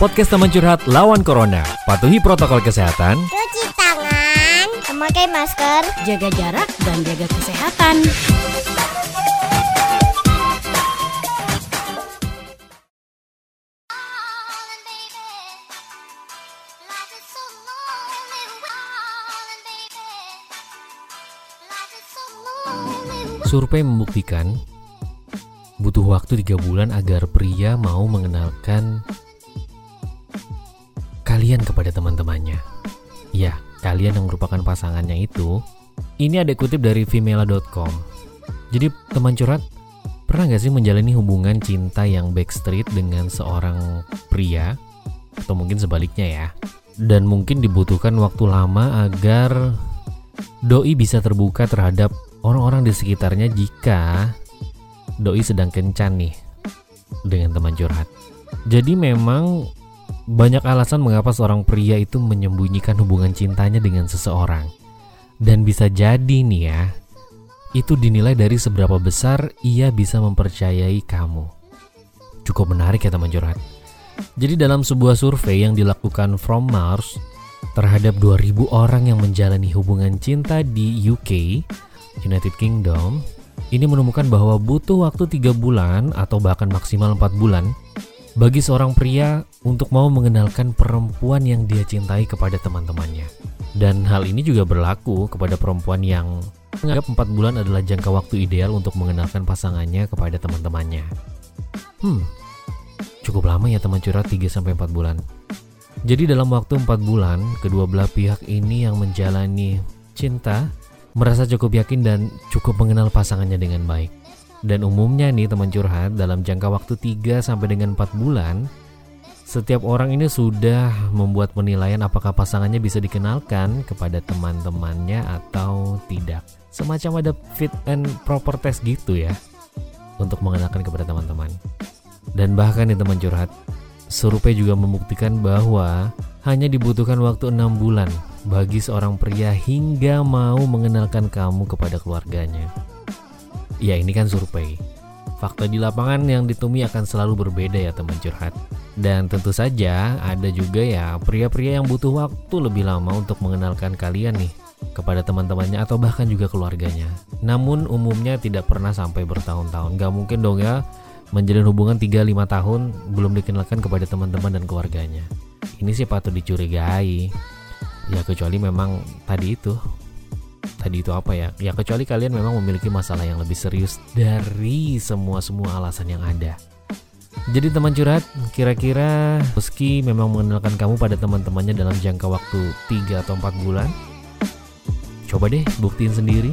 Podcast teman curhat lawan Corona. Patuhi protokol kesehatan. Cuci tangan, memakai masker, jaga jarak dan jaga kesehatan. Survei membuktikan butuh waktu tiga bulan agar pria mau mengenalkan kalian kepada teman-temannya. Ya, kalian yang merupakan pasangannya itu. Ini ada kutip dari female.com. Jadi teman curhat, pernah gak sih menjalani hubungan cinta yang backstreet dengan seorang pria? Atau mungkin sebaliknya ya. Dan mungkin dibutuhkan waktu lama agar doi bisa terbuka terhadap orang-orang di sekitarnya jika doi sedang kencan nih dengan teman curhat. Jadi memang banyak alasan mengapa seorang pria itu menyembunyikan hubungan cintanya dengan seseorang. Dan bisa jadi nih ya, itu dinilai dari seberapa besar ia bisa mempercayai kamu. Cukup menarik ya teman curhat. Jadi dalam sebuah survei yang dilakukan From Mars terhadap 2000 orang yang menjalani hubungan cinta di UK, United Kingdom, ini menemukan bahwa butuh waktu tiga bulan atau bahkan maksimal 4 bulan bagi seorang pria untuk mau mengenalkan perempuan yang dia cintai kepada teman-temannya. Dan hal ini juga berlaku kepada perempuan yang menganggap 4 bulan adalah jangka waktu ideal untuk mengenalkan pasangannya kepada teman-temannya. Hmm, cukup lama ya teman curhat 3-4 bulan. Jadi dalam waktu 4 bulan, kedua belah pihak ini yang menjalani cinta merasa cukup yakin dan cukup mengenal pasangannya dengan baik. Dan umumnya nih teman curhat dalam jangka waktu 3 sampai dengan 4 bulan, setiap orang ini sudah membuat penilaian apakah pasangannya bisa dikenalkan kepada teman-temannya atau tidak. Semacam ada fit and proper test gitu ya untuk mengenalkan kepada teman-teman. Dan bahkan nih teman curhat, survei juga membuktikan bahwa hanya dibutuhkan waktu enam bulan bagi seorang pria hingga mau mengenalkan kamu kepada keluarganya. Ya ini kan survei. Fakta di lapangan yang ditemui akan selalu berbeda ya teman curhat. Dan tentu saja ada juga ya pria-pria yang butuh waktu lebih lama untuk mengenalkan kalian nih kepada teman-temannya atau bahkan juga keluarganya. Namun umumnya tidak pernah sampai bertahun-tahun. Gak mungkin dong ya menjalin hubungan 3-5 tahun belum dikenalkan kepada teman-teman dan keluarganya. Ini sih patut dicurigai. Ya kecuali memang tadi itu tadi itu apa ya? Ya kecuali kalian memang memiliki masalah yang lebih serius dari semua-semua alasan yang ada. Jadi teman curhat, kira-kira meski memang mengenalkan kamu pada teman-temannya dalam jangka waktu 3 atau 4 bulan, coba deh buktiin sendiri